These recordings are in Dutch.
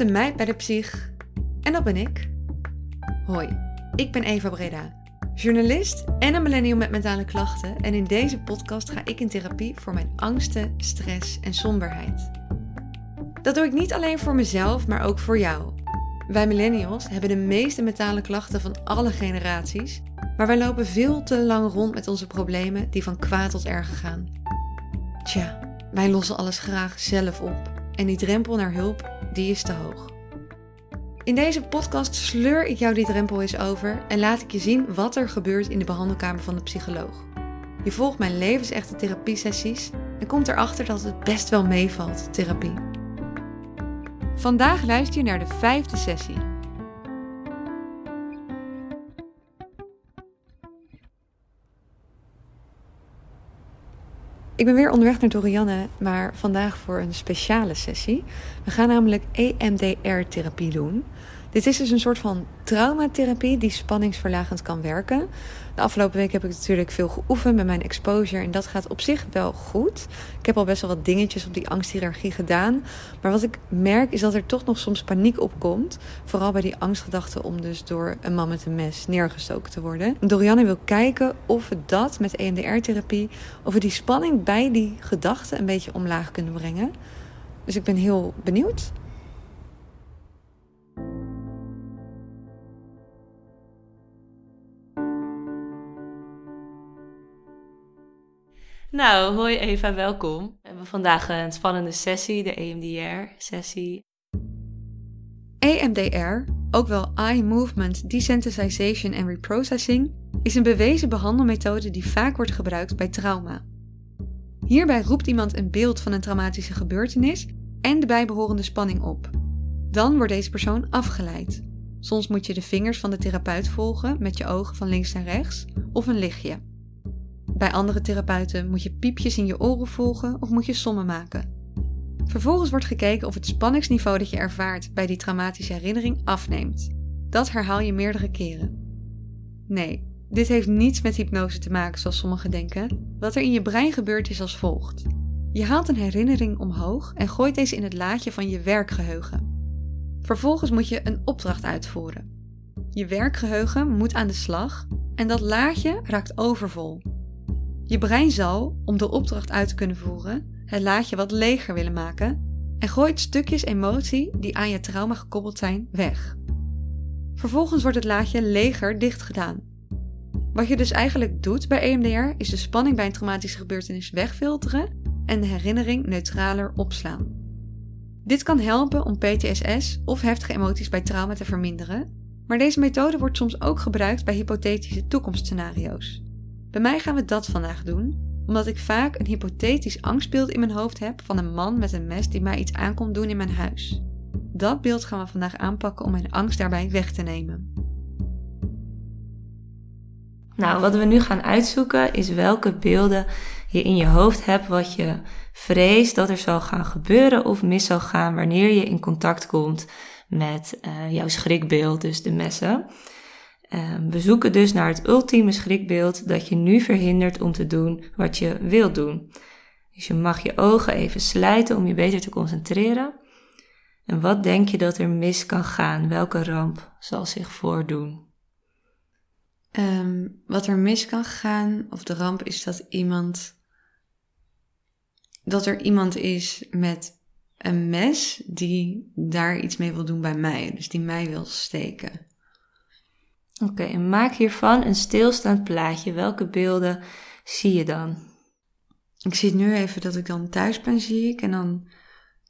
een meid bij de psych. En dat ben ik. Hoi, ik ben Eva Breda, journalist en een millennial met mentale klachten. En in deze podcast ga ik in therapie voor mijn angsten, stress en somberheid. Dat doe ik niet alleen voor mezelf, maar ook voor jou. Wij millennials hebben de meeste mentale klachten van alle generaties, maar wij lopen veel te lang rond met onze problemen die van kwaad tot erger gaan. Tja, wij lossen alles graag zelf op en die drempel naar hulp, die is te hoog. In deze podcast sleur ik jou die drempel eens over en laat ik je zien wat er gebeurt in de behandelkamer van de psycholoog. Je volgt mijn levensechte therapiesessies en komt erachter dat het best wel meevalt, therapie. Vandaag luister je naar de vijfde sessie. Ik ben weer onderweg naar Dorianne, maar vandaag voor een speciale sessie. We gaan namelijk EMDR-therapie doen. Dit is dus een soort van traumatherapie die spanningsverlagend kan werken. De afgelopen week heb ik natuurlijk veel geoefend met mijn exposure en dat gaat op zich wel goed. Ik heb al best wel wat dingetjes op die angsthierarchie gedaan. Maar wat ik merk is dat er toch nog soms paniek opkomt. Vooral bij die angstgedachten om dus door een man met een mes neergestoken te worden. Dorianne wil kijken of we dat met EMDR-therapie, of we die spanning bij die gedachten een beetje omlaag kunnen brengen. Dus ik ben heel benieuwd. Nou, hoi Eva, welkom. We hebben vandaag een spannende sessie, de EMDR-sessie. EMDR, ook wel Eye Movement Desensitization and Reprocessing, is een bewezen behandelmethode die vaak wordt gebruikt bij trauma. Hierbij roept iemand een beeld van een traumatische gebeurtenis en de bijbehorende spanning op. Dan wordt deze persoon afgeleid. Soms moet je de vingers van de therapeut volgen met je ogen van links naar rechts of een lichtje. Bij andere therapeuten moet je piepjes in je oren volgen of moet je sommen maken. Vervolgens wordt gekeken of het spanningsniveau dat je ervaart bij die traumatische herinnering afneemt. Dat herhaal je meerdere keren. Nee, dit heeft niets met hypnose te maken zoals sommigen denken. Wat er in je brein gebeurt is als volgt. Je haalt een herinnering omhoog en gooit deze in het laadje van je werkgeheugen. Vervolgens moet je een opdracht uitvoeren. Je werkgeheugen moet aan de slag en dat laadje raakt overvol. Je brein zal, om de opdracht uit te kunnen voeren, het laadje wat leger willen maken en gooit stukjes emotie die aan je trauma gekoppeld zijn weg. Vervolgens wordt het laadje leger dichtgedaan. Wat je dus eigenlijk doet bij EMDR is de spanning bij een traumatische gebeurtenis wegfilteren en de herinnering neutraler opslaan. Dit kan helpen om PTSS of heftige emoties bij trauma te verminderen, maar deze methode wordt soms ook gebruikt bij hypothetische toekomstscenario's. Bij mij gaan we dat vandaag doen, omdat ik vaak een hypothetisch angstbeeld in mijn hoofd heb van een man met een mes die mij iets aankomt doen in mijn huis. Dat beeld gaan we vandaag aanpakken om mijn angst daarbij weg te nemen. Nou, wat we nu gaan uitzoeken is welke beelden je in je hoofd hebt wat je vreest dat er zal gaan gebeuren of mis zal gaan wanneer je in contact komt met uh, jouw schrikbeeld, dus de messen. Um, we zoeken dus naar het ultieme schrikbeeld dat je nu verhindert om te doen wat je wilt doen. Dus je mag je ogen even sluiten om je beter te concentreren. En wat denk je dat er mis kan gaan? Welke ramp zal zich voordoen? Um, wat er mis kan gaan, of de ramp, is dat iemand. dat er iemand is met een mes die daar iets mee wil doen bij mij. Dus die mij wil steken. Oké, en maak hiervan een stilstaand plaatje. Welke beelden zie je dan? Ik zie nu even dat ik dan thuis ben, zie ik. En dan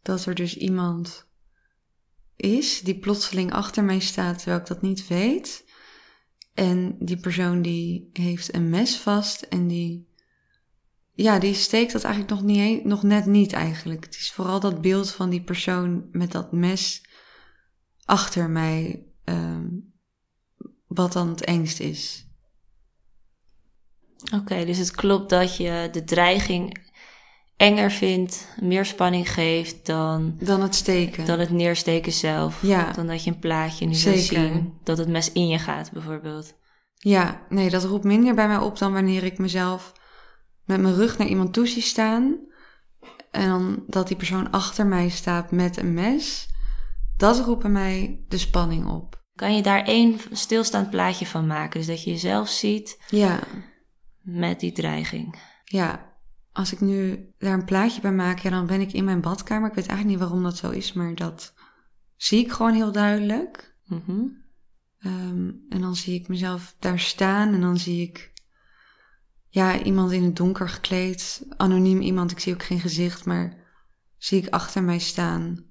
dat er dus iemand is die plotseling achter mij staat terwijl ik dat niet weet. En die persoon die heeft een mes vast en die, ja, die steekt dat eigenlijk nog, niet, nog net niet eigenlijk. Het is vooral dat beeld van die persoon met dat mes achter mij um, wat dan het engst is. Oké, dus het klopt dat je de dreiging enger vindt, meer spanning geeft dan... Dan het steken. Dan het neersteken zelf. Ja. Dan dat je een plaatje nu zou zien. Dat het mes in je gaat, bijvoorbeeld. Ja, nee, dat roept minder bij mij op dan wanneer ik mezelf met mijn rug naar iemand toe zie staan. En dan dat die persoon achter mij staat met een mes. dat roept bij mij de spanning op. Kan je daar één stilstaand plaatje van maken? Dus dat je jezelf ziet Ja, met die dreiging. ja. Als ik nu daar een plaatje bij maak, ja, dan ben ik in mijn badkamer. Ik weet eigenlijk niet waarom dat zo is, maar dat zie ik gewoon heel duidelijk. Mhm. Ehm, en dan zie ik mezelf daar staan en dan zie ik ja, iemand in het donker gekleed, anoniem iemand, ik zie ook geen gezicht, maar zie ik achter mij staan.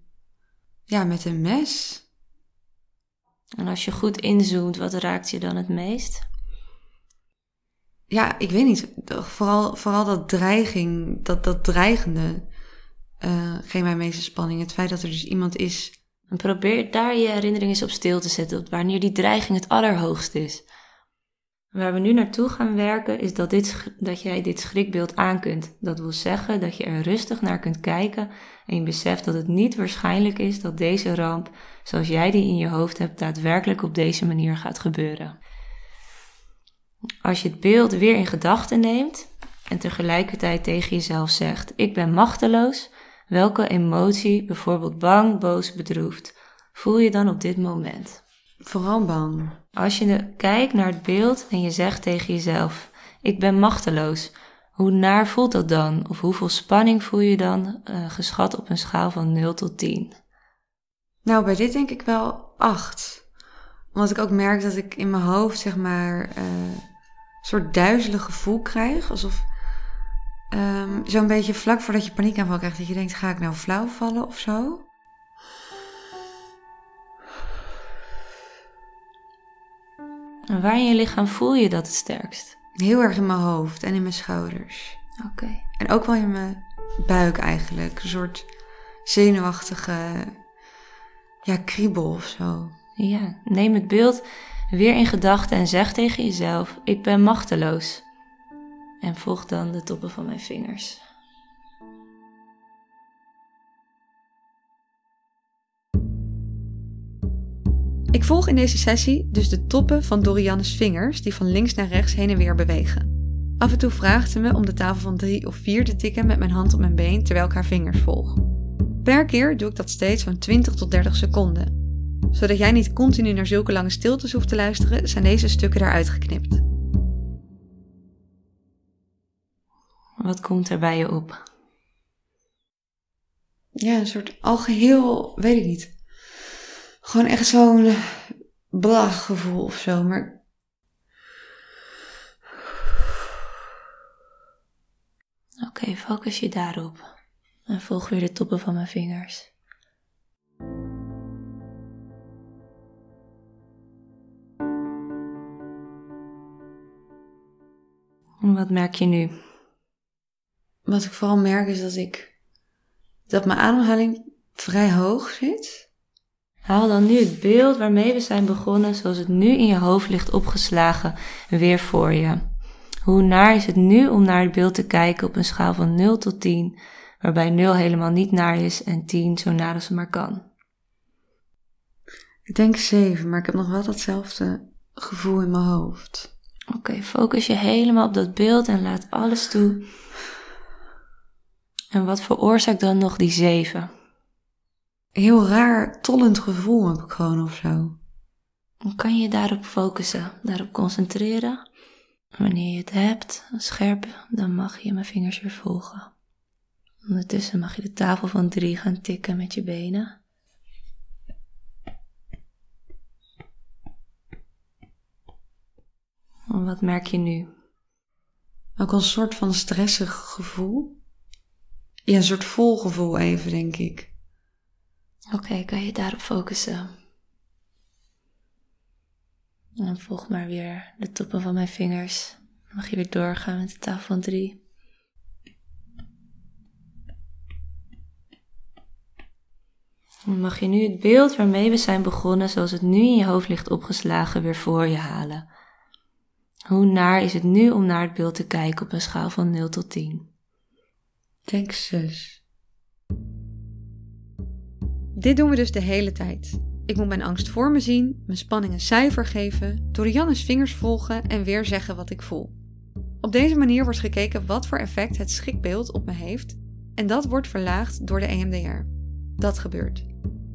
Ja, met een mes. En als je goed inzoomt, wat raakt je dan het meest? Ja, ik weet niet. Vooral, vooral dat dreiging, dat, dat dreigende, uh, geeft mij meeste spanning. Het feit dat er dus iemand is. En probeer daar je herinnering eens op stil te zetten, op wanneer die dreiging het allerhoogst is. Waar we nu naartoe gaan werken is dat, dit, dat jij dit schrikbeeld aan kunt. Dat wil zeggen dat je er rustig naar kunt kijken en je beseft dat het niet waarschijnlijk is dat deze ramp, zoals jij die in je hoofd hebt, daadwerkelijk op deze manier gaat gebeuren. Als je het beeld weer in gedachten neemt en tegelijkertijd tegen jezelf zegt: Ik ben machteloos, welke emotie, bijvoorbeeld bang, boos, bedroefd, voel je dan op dit moment? Vooral bang. Als je kijkt naar het beeld en je zegt tegen jezelf: Ik ben machteloos, hoe naar voelt dat dan? Of hoeveel spanning voel je dan, uh, geschat op een schaal van 0 tot 10? Nou, bij dit denk ik wel 8. Omdat ik ook merk dat ik in mijn hoofd, zeg maar, uh, een soort duizelig gevoel krijg. Alsof um, zo'n beetje vlak voordat je paniekaanval krijgt, dat je denkt: ga ik nou flauw vallen of zo? En waar in je lichaam voel je dat het sterkst? Heel erg in mijn hoofd en in mijn schouders. Oké. Okay. En ook wel in mijn buik eigenlijk. Een soort zenuwachtige ja, kriebel of zo. Ja, neem het beeld weer in gedachten en zeg tegen jezelf: Ik ben machteloos. En volg dan de toppen van mijn vingers. Ik volg in deze sessie dus de toppen van Dorianne's vingers die van links naar rechts heen en weer bewegen. Af en toe vraagt ze me om de tafel van 3 of 4 te tikken met mijn hand op mijn been terwijl ik haar vingers volg. Per keer doe ik dat steeds van 20 tot 30 seconden. Zodat jij niet continu naar zulke lange stiltes hoeft te luisteren, zijn deze stukken eruit geknipt. Wat komt er bij je op? Ja, een soort algeheel, weet ik niet. Gewoon echt zo'n blag gevoel of zo. Maar. Oké, okay, focus je daarop. En volg weer de toppen van mijn vingers. Wat merk je nu? Wat ik vooral merk is dat ik. dat mijn ademhaling vrij hoog zit. Haal dan nu het beeld waarmee we zijn begonnen, zoals het nu in je hoofd ligt opgeslagen, weer voor je. Hoe naar is het nu om naar het beeld te kijken op een schaal van 0 tot 10, waarbij 0 helemaal niet naar is en 10 zo naar als het maar kan? Ik denk 7, maar ik heb nog wel datzelfde gevoel in mijn hoofd. Oké, okay, focus je helemaal op dat beeld en laat alles toe. En wat veroorzaakt dan nog die 7? Heel raar, tollend gevoel heb ik gewoon of zo. Dan kan je daarop focussen, daarop concentreren. Wanneer je het hebt, scherp, dan mag je mijn vingers weer volgen. Ondertussen mag je de tafel van drie gaan tikken met je benen. Wat merk je nu? Ook een soort van stressig gevoel. Ja, een soort volgevoel even, denk ik. Oké, kan je daarop focussen. En volg maar weer de toppen van mijn vingers. Mag je weer doorgaan met de tafel van drie. Dan mag je nu het beeld waarmee we zijn begonnen, zoals het nu in je hoofd ligt opgeslagen, weer voor je halen. Hoe naar is het nu om naar het beeld te kijken op een schaal van 0 tot 10? Denk 6. Dit doen we dus de hele tijd. Ik moet mijn angst voor me zien, mijn spanning een cijfer geven, door Jannes vingers volgen en weer zeggen wat ik voel. Op deze manier wordt gekeken wat voor effect het schrikbeeld op me heeft en dat wordt verlaagd door de EMDR. Dat gebeurt.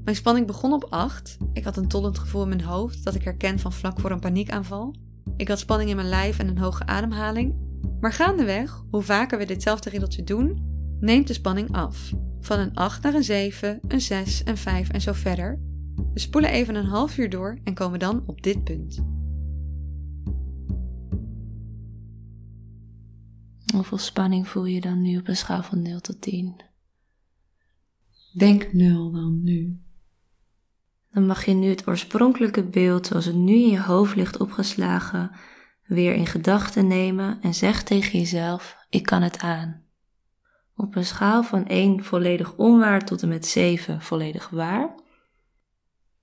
Mijn spanning begon op 8. Ik had een tollend gevoel in mijn hoofd dat ik herken van vlak voor een paniekaanval. Ik had spanning in mijn lijf en een hoge ademhaling. Maar gaandeweg, hoe vaker we ditzelfde riddeltje doen, neemt de spanning af. Van een 8 naar een 7, een 6, een 5 en zo verder. We spoelen even een half uur door en komen dan op dit punt. Hoeveel spanning voel je dan nu op een schaal van 0 tot 10? Denk 0 dan nu. Dan mag je nu het oorspronkelijke beeld zoals het nu in je hoofd ligt opgeslagen weer in gedachten nemen en zeg tegen jezelf: ik kan het aan. Op een schaal van 1 volledig onwaar tot en met 7 volledig waar.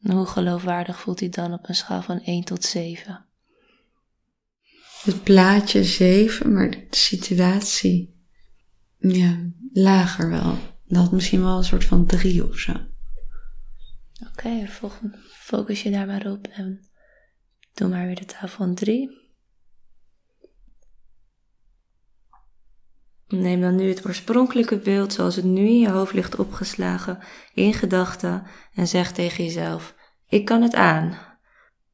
En hoe geloofwaardig voelt hij dan op een schaal van 1 tot 7? Het plaatje 7, maar de situatie ja, lager wel. Dat misschien wel een soort van 3 of zo. Oké, okay, focus je daar maar op en doe maar weer de tafel van 3. Neem dan nu het oorspronkelijke beeld zoals het nu in je hoofd ligt opgeslagen in gedachten en zeg tegen jezelf: Ik kan het aan.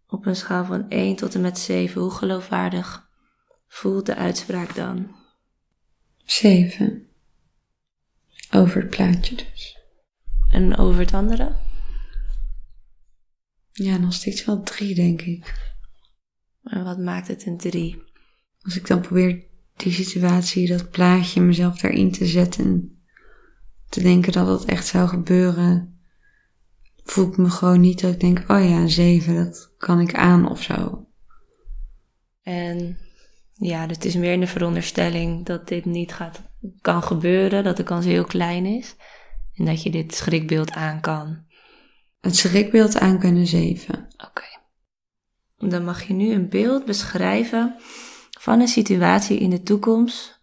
Op een schaal van 1 tot en met 7, hoe geloofwaardig voelt de uitspraak dan? 7. Over het plaatje dus. En over het andere? Ja, nog steeds wel 3, denk ik. En wat maakt het een 3? Als ik dan probeer die situatie, dat plaatje, mezelf daarin te zetten. Te denken dat het echt zou gebeuren. Voel ik me gewoon niet dat ik denk, oh ja, zeven, dat kan ik aan of zo. En ja, dus het is meer in de veronderstelling dat dit niet gaat, kan gebeuren, dat de kans heel klein is. En dat je dit schrikbeeld aan kan. Het schrikbeeld aan kunnen zeven. Oké. Dan mag je nu een beeld beschrijven van een situatie in de toekomst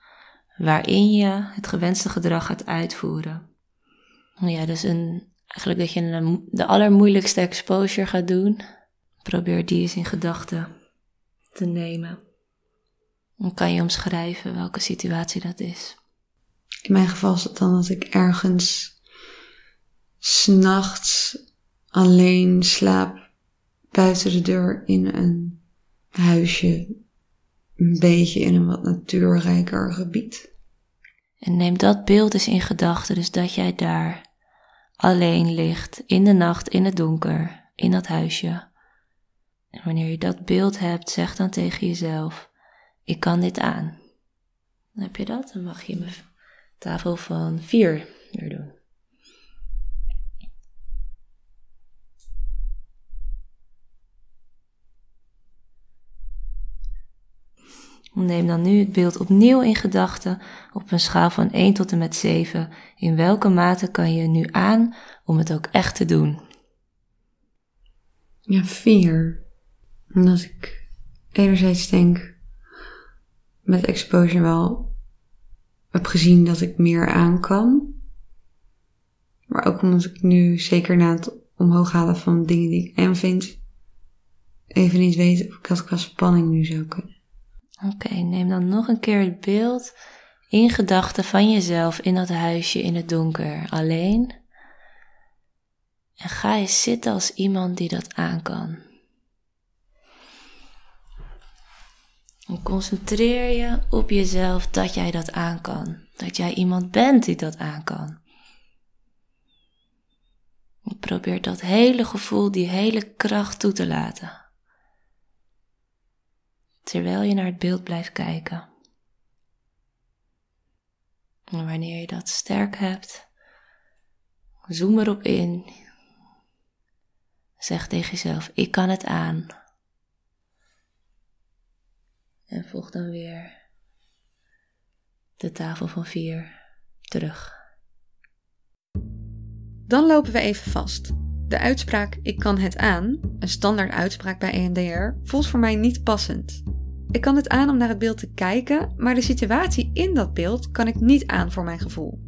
waarin je het gewenste gedrag gaat uitvoeren. Ja, dus een, eigenlijk dat je een, de allermoeilijkste exposure gaat doen. Probeer die eens in gedachten te nemen. Dan kan je omschrijven welke situatie dat is. In mijn geval is het dan dat ik ergens s'nachts alleen slaap buiten de deur in een huisje een beetje in een wat natuurrijker gebied. En neem dat beeld eens in gedachten, dus dat jij daar alleen ligt, in de nacht, in het donker, in dat huisje. En wanneer je dat beeld hebt, zeg dan tegen jezelf: Ik kan dit aan. Dan heb je dat, dan mag je mijn tafel van vier weer doen. Neem dan nu het beeld opnieuw in gedachten op een schaal van 1 tot en met 7. In welke mate kan je nu aan om het ook echt te doen? Ja, 4. Omdat ik enerzijds denk met exposure wel heb gezien dat ik meer aan kan. Maar ook omdat ik nu zeker na het omhoog halen van dingen die ik eng vind, even niet weet of ik dat qua spanning nu zou kunnen. Oké, neem dan nog een keer het beeld in gedachten van jezelf in dat huisje in het donker, alleen. En ga eens zitten als iemand die dat aan kan. En concentreer je op jezelf dat jij dat aan kan. Dat jij iemand bent die dat aan kan. probeer dat hele gevoel, die hele kracht toe te laten terwijl je naar het beeld blijft kijken. En wanneer je dat sterk hebt, zoom erop in. Zeg tegen jezelf: Ik kan het aan. En volg dan weer de tafel van vier terug. Dan lopen we even vast. De uitspraak ik kan het aan, een standaard uitspraak bij EMDR, voelt voor mij niet passend. Ik kan het aan om naar het beeld te kijken, maar de situatie in dat beeld kan ik niet aan voor mijn gevoel.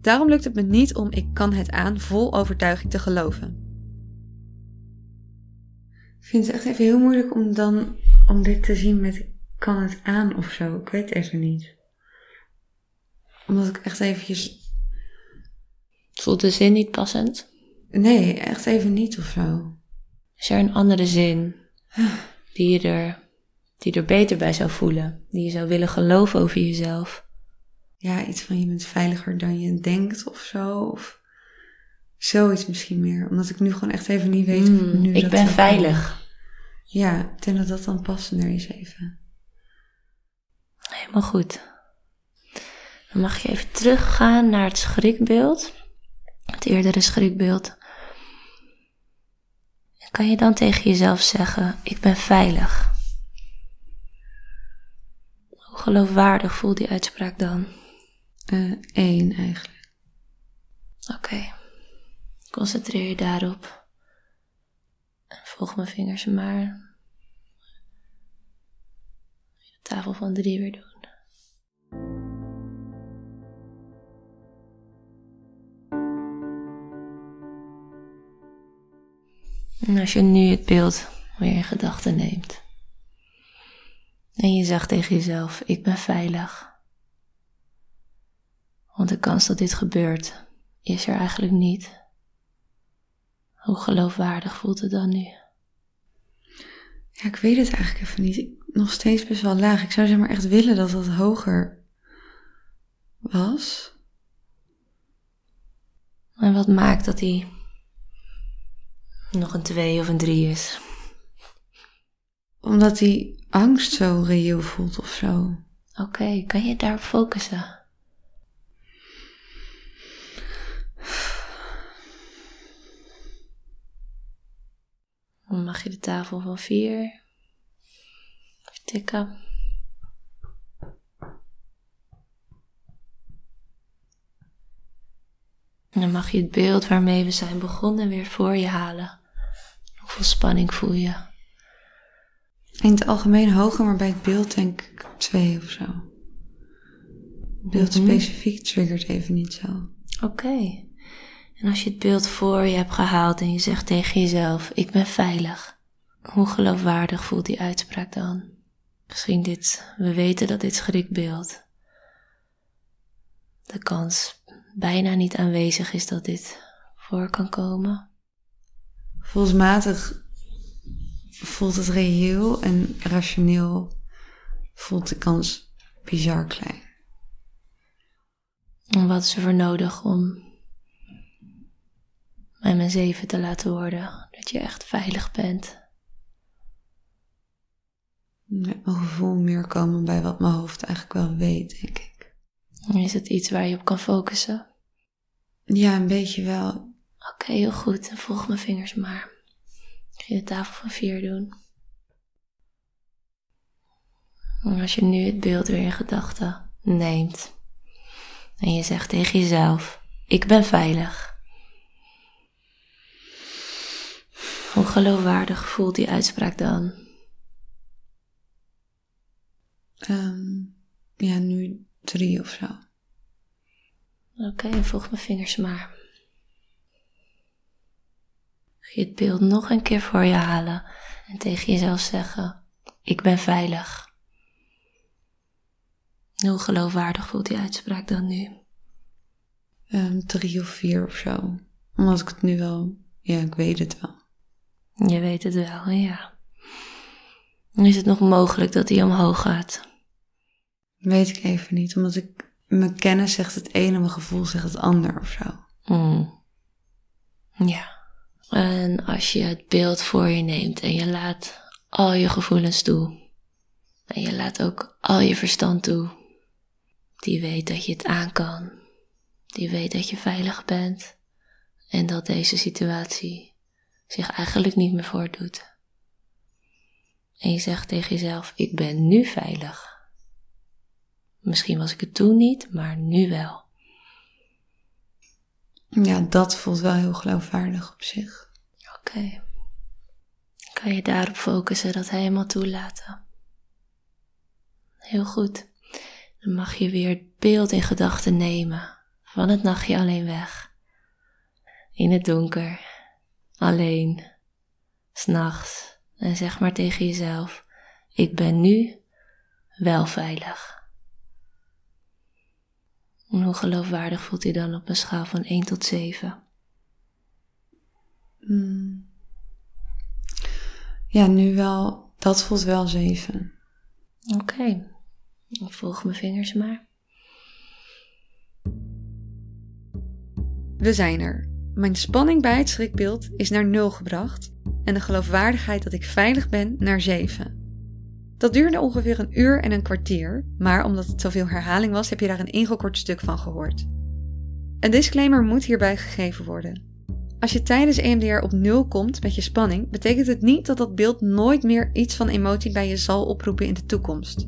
Daarom lukt het me niet om ik kan het aan vol overtuiging te geloven. Ik vind het echt even heel moeilijk om dan om dit te zien met ik kan het aan of zo. Ik weet even niet. Omdat ik echt eventjes. Voelt de zin niet passend? Nee, echt even niet of zo. Is er een andere zin die je er, die er beter bij zou voelen? Die je zou willen geloven over jezelf? Ja, iets van je bent veiliger dan je denkt of zo. Of zoiets misschien meer. Omdat ik nu gewoon echt even niet weet of Hmm, nu ik dat ben veilig. komen. Ja, ik denk dat dat dan passender is even. Helemaal goed. Dan mag je even teruggaan naar het schrikbeeld. Het eerdere schrikbeeld. En kan je dan tegen jezelf zeggen: Ik ben veilig? Geloofwaardig voelt die uitspraak dan? Eh één eigenlijk. Oké. Concentreer je daarop. En volg mijn vingers maar. De tafel van drie weer doen. En als je nu het beeld weer in gedachten neemt. En je zegt tegen jezelf, ik ben veilig. Want de kans dat dit gebeurt is er eigenlijk niet. Hoe geloofwaardig voelt het dan nu? Ja, ik weet het eigenlijk even niet. Nog steeds best wel laag. Ik zou zeg maar echt willen dat dat hoger was. En wat maakt dat hij nog een 2 of een 3 is? Omdat die angst zo reëel voelt of zo. Oké, kan je daarop focussen? Dan mag je de tafel van 4 tikken. En dan mag je het beeld waarmee we zijn begonnen weer voor je halen. Hoeveel spanning voel je? In het algemeen hoger, maar bij het beeld denk ik twee of zo. Beeld Mhm. specifiek triggert even niet zo. Oké. En als je het beeld voor je hebt gehaald en je zegt tegen jezelf: Ik ben veilig. Hoe geloofwaardig voelt die uitspraak dan? Misschien dit, we weten dat dit schrikbeeld. De kans bijna niet aanwezig is dat dit voor kan komen. Volsmatig voelt het reëel en rationeel voelt de kans bizar klein. En wat is er voor nodig om mij mijn zeven te laten worden? Dat je echt veilig bent. Met mijn gevoel meer komen bij wat mijn hoofd eigenlijk wel weet, denk ik. Is het iets waar je op kan focussen? Ja, een beetje wel. Oké, heel goed. En volg mijn vingers maar. Ga je de tafel van vier doen. En als je nu het beeld weer in gedachten neemt. En je zegt tegen jezelf, ik ben veilig. Hoe geloofwaardig voelt die uitspraak dan? Ehm, ja, nu drie of zo. Oké, volg mijn vingers maar. Ga je het beeld nog een keer voor je halen en tegen jezelf zeggen: Ik ben veilig. Hoe geloofwaardig voelt die uitspraak dan nu? Ehm, drie of vier of zo. Omdat ik het nu wel... Ja, ik weet het wel. Je weet het wel, ja. Is het nog mogelijk dat hij omhoog gaat? Weet ik even niet. Omdat ik... Mijn kennis zegt het een en mijn gevoel zegt het ander of zo. Hmm. Ja. En als je het beeld voor je neemt en je laat al je gevoelens toe. En je laat ook al je verstand toe. Die weet dat je het aan kan. Die weet dat je veilig bent. En dat deze situatie zich eigenlijk niet meer voordoet. En je zegt tegen jezelf, ik ben nu veilig. Misschien was ik het toen niet, maar nu wel. Ja, dat voelt wel heel geloofwaardig op zich. Oké. Kan je daarop focussen, dat helemaal toelaten. Heel goed. Dan mag je weer het beeld in gedachten nemen van het nachtje alleen weg. In het donker, alleen, s'nachts. En zeg maar tegen jezelf, ik ben nu wel veilig. En hoe geloofwaardig voelt hij dan op een schaal van 1 tot 7? Hmm. Ja, nu wel. Dat voelt wel zeven. Oké. Dan volg mijn vingers maar. We zijn er. Mijn spanning bij het schrikbeeld is naar nul gebracht en de geloofwaardigheid dat ik veilig ben naar 7. Dat duurde ongeveer een uur en een kwartier, maar omdat het zoveel herhaling was, heb je daar een ingekort stuk van gehoord. Een disclaimer moet hierbij gegeven worden. Als je tijdens EMDR op nul komt met je spanning, betekent het niet dat dat beeld nooit meer iets van emotie bij je zal oproepen in de toekomst.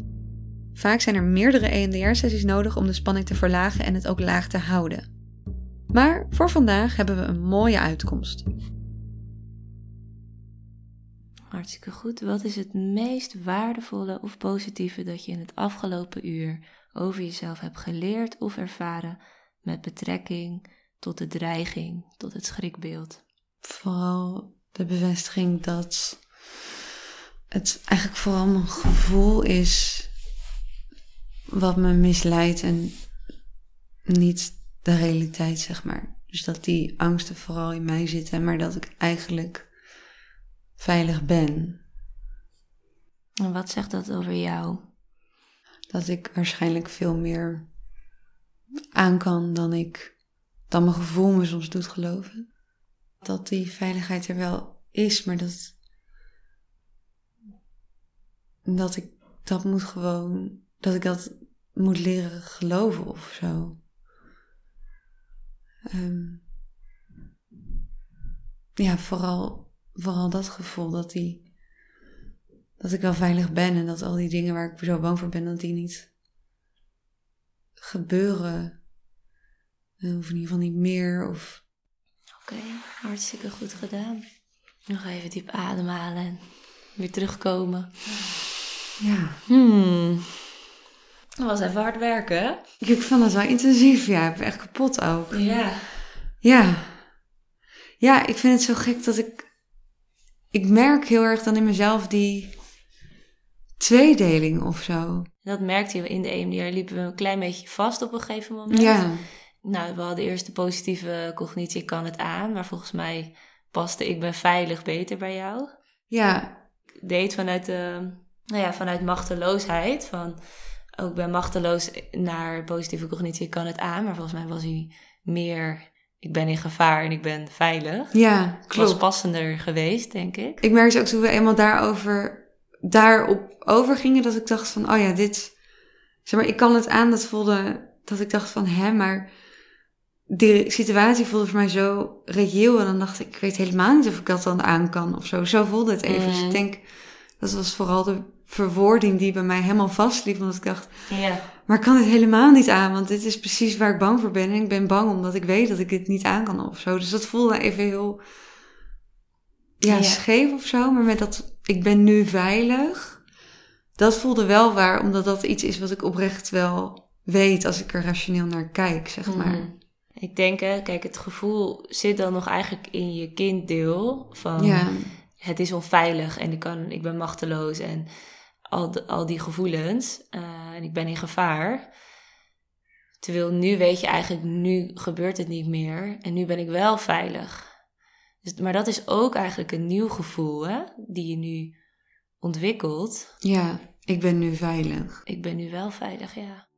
Vaak zijn er meerdere EMDR-sessies nodig om de spanning te verlagen en het ook laag te houden. Maar voor vandaag hebben we een mooie uitkomst. Hartstikke goed. Wat is het meest waardevolle of positieve dat je in het afgelopen uur over jezelf hebt geleerd of ervaren met betrekking tot de dreiging, tot het schrikbeeld? Vooral de bevestiging dat het eigenlijk vooral mijn gevoel is wat me misleidt en niet de realiteit, zeg maar. Dus dat die angsten vooral in mij zitten, maar dat ik eigenlijk veilig ben. En wat zegt dat over jou? Dat ik waarschijnlijk veel meer aan kan dan ik, dan mijn gevoel me soms doet geloven. Dat die veiligheid er wel is, maar dat, dat ik dat moet gewoon, dat ik dat moet leren geloven of zo. Um, ja, vooral, vooral dat gevoel dat, die, dat ik wel veilig ben en dat al die dingen waar ik zo bang voor ben, dat die niet gebeuren. Of in ieder geval niet meer. Of... Oké, hartstikke goed gedaan. Nog even diep ademhalen en weer terugkomen. Ja. Hmm. Dat was even hard werken? Ik vond dat wel intensief, ja. Ik ben echt kapot ook. Ja. Ja. Ja, ik vind het zo gek dat ik... Ik merk heel erg dan in mezelf die tweedeling of zo. Dat merkte je in de EMDR. Liepen we een klein beetje vast op een gegeven moment. Ja. Nou, we hadden eerst de positieve cognitie, kan het aan. Maar volgens mij paste ik ben veilig beter bij jou. Ja. Ik deed vanuit, de, nou ja, vanuit machteloosheid. Van, ook ben machteloos naar positieve cognitie, kan het aan. Maar volgens mij was hij meer, ik ben in gevaar en ik ben veilig. Ja, klopt. Was passender geweest, denk ik. Ik merkte ook toen we eenmaal daarover, daarop overgingen, dat ik dacht van, oh ja, dit, zeg maar, ik kan het aan. Dat voelde, dat ik dacht van, hè, maar die situatie voelde voor mij zo reëel. En dan dacht ik, ik weet helemaal niet of ik dat dan aan kan of zo. Zo voelde het even. Dus ik Mm. denk, dat was vooral de verwoording die bij mij helemaal vastliep. Omdat ik dacht, Ja. Maar ik kan het helemaal niet aan. Want dit is precies waar ik bang voor ben. En ik ben bang omdat ik weet dat ik dit niet aan kan of zo. Dus dat voelde even heel, ja, Ja. scheef of zo. Maar met dat, ik ben nu veilig. Dat voelde wel waar. Omdat dat iets is wat ik oprecht wel weet als ik er rationeel naar kijk, zeg maar. Mhm. Ik denk, hè, kijk, het gevoel zit dan nog eigenlijk in je kinddeel. Van Ja, het is onveilig en ik, kan, ik ben machteloos en al, de- al die gevoelens. eh, en ik ben in gevaar. Terwijl nu weet je eigenlijk, nu gebeurt het niet meer. En nu ben ik wel veilig. Dus, maar dat is ook eigenlijk een nieuw gevoel, hè? Die je nu ontwikkelt. ja, ik ben nu veilig. Ik ben nu wel veilig, ja.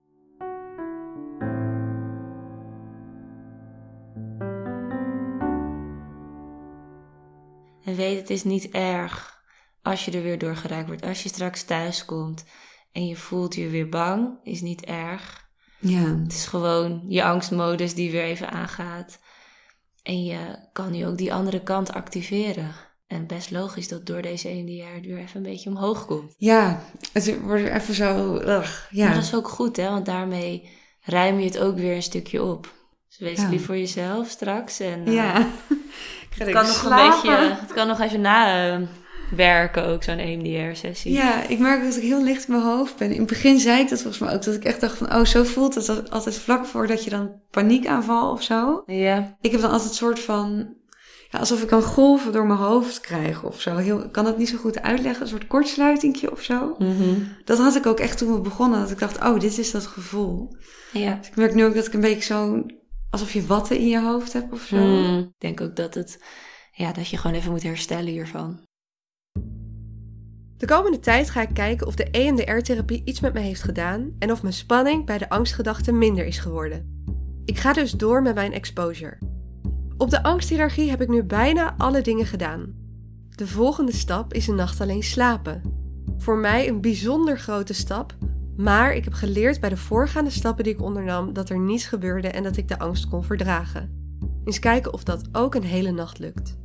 En weet, het is niet erg als je er weer door geraakt wordt. Als je straks thuis komt en je voelt je weer bang, is niet erg. Ja, Het is gewoon je angstmodus die weer even aangaat. En je kan nu ook die andere kant activeren. En best logisch dat door deze EMDR het weer even een beetje omhoog komt. ja het wordt even zo, ugh, ja. Maar dat is ook goed, hè? Want daarmee ruim je het ook weer een stukje op. Dus wees Ja. lief voor jezelf straks. En, eh, ja. Ik ga het, kan nog een beetje, het kan nog even na eh, werken ook, zo'n EMDR-sessie. Ja, ik merk dat ik heel licht in mijn hoofd ben. In het begin zei ik dat volgens mij ook. Dat ik echt dacht van, oh, zo voelt het altijd vlak voordat je dan paniekaanval of zo. Ja. Ik heb dan altijd een soort van, ja, alsof ik een golven door mijn hoofd krijg of zo. Heel, ik kan het niet zo goed uitleggen, een soort kortsluitingje of zo. Mhm. Dat had ik ook echt toen we begonnen. Dat ik dacht, oh, dit is dat gevoel. ja. Dus ik merk nu ook dat ik een beetje zo, alsof je watten in je hoofd hebt of zo. Mm. Ik denk ook dat het ja, dat je gewoon even moet herstellen hiervan. De komende tijd ga ik kijken of de EMDR-therapie iets met me heeft gedaan en of mijn spanning bij de angstgedachten minder is geworden. Ik ga dus door met mijn exposure. Op de angsthierarchie heb ik nu bijna alle dingen gedaan. De volgende stap is een nacht alleen slapen. Voor mij een bijzonder grote stap, maar ik heb geleerd bij de voorgaande stappen die ik ondernam dat er niets gebeurde en dat ik de angst kon verdragen. Eens kijken of dat ook een hele nacht lukt.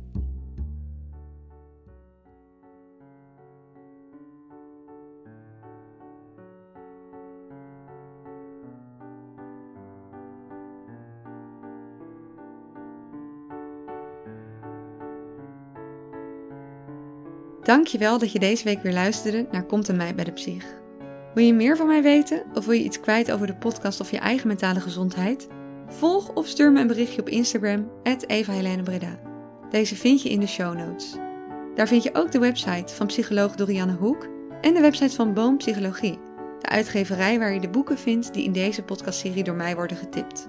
Dankjewel dat je deze week weer luisterde naar Komt en mij bij de Psych. Wil je meer van mij weten of wil je iets kwijt over de podcast of je eigen mentale gezondheid? Volg of stuur me een berichtje op Instagram, Eva. Deze vind je in de show notes. Daar vind je ook de website van psycholoog Dorianne Hoek en de website van Boom Psychologie, de uitgeverij waar je de boeken vindt die in deze podcastserie door mij worden getipt.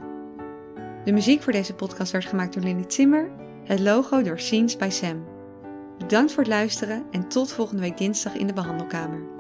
De muziek voor deze podcast werd gemaakt door Lenny Zimmer, het logo door Scenes by Sam. Bedankt voor het luisteren en tot volgende week dinsdag in de behandelkamer.